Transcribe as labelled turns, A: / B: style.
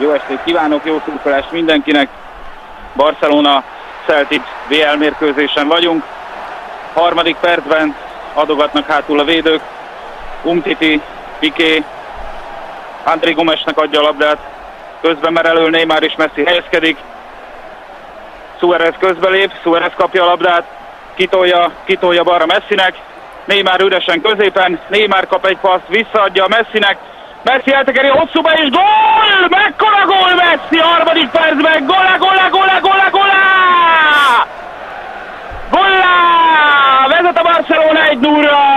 A: Jó estét kívánok, jó szurkolást mindenkinek. Barcelona Celtic VL mérkőzésen vagyunk. Harmadik percben adogatnak hátul a védők. Umtiti, Piqué, André Gomesnek adja a labdát. Közben merelő Neymar és Messi helyezkedik. Suarez közbelép, Suarez kapja a labdát, kitolja, kitolja balra Messinek. Neymar üresen középen, Neymar kap egy paszt, visszaadja Messinek, Messi eltekeri hosszúba és gól! Nura!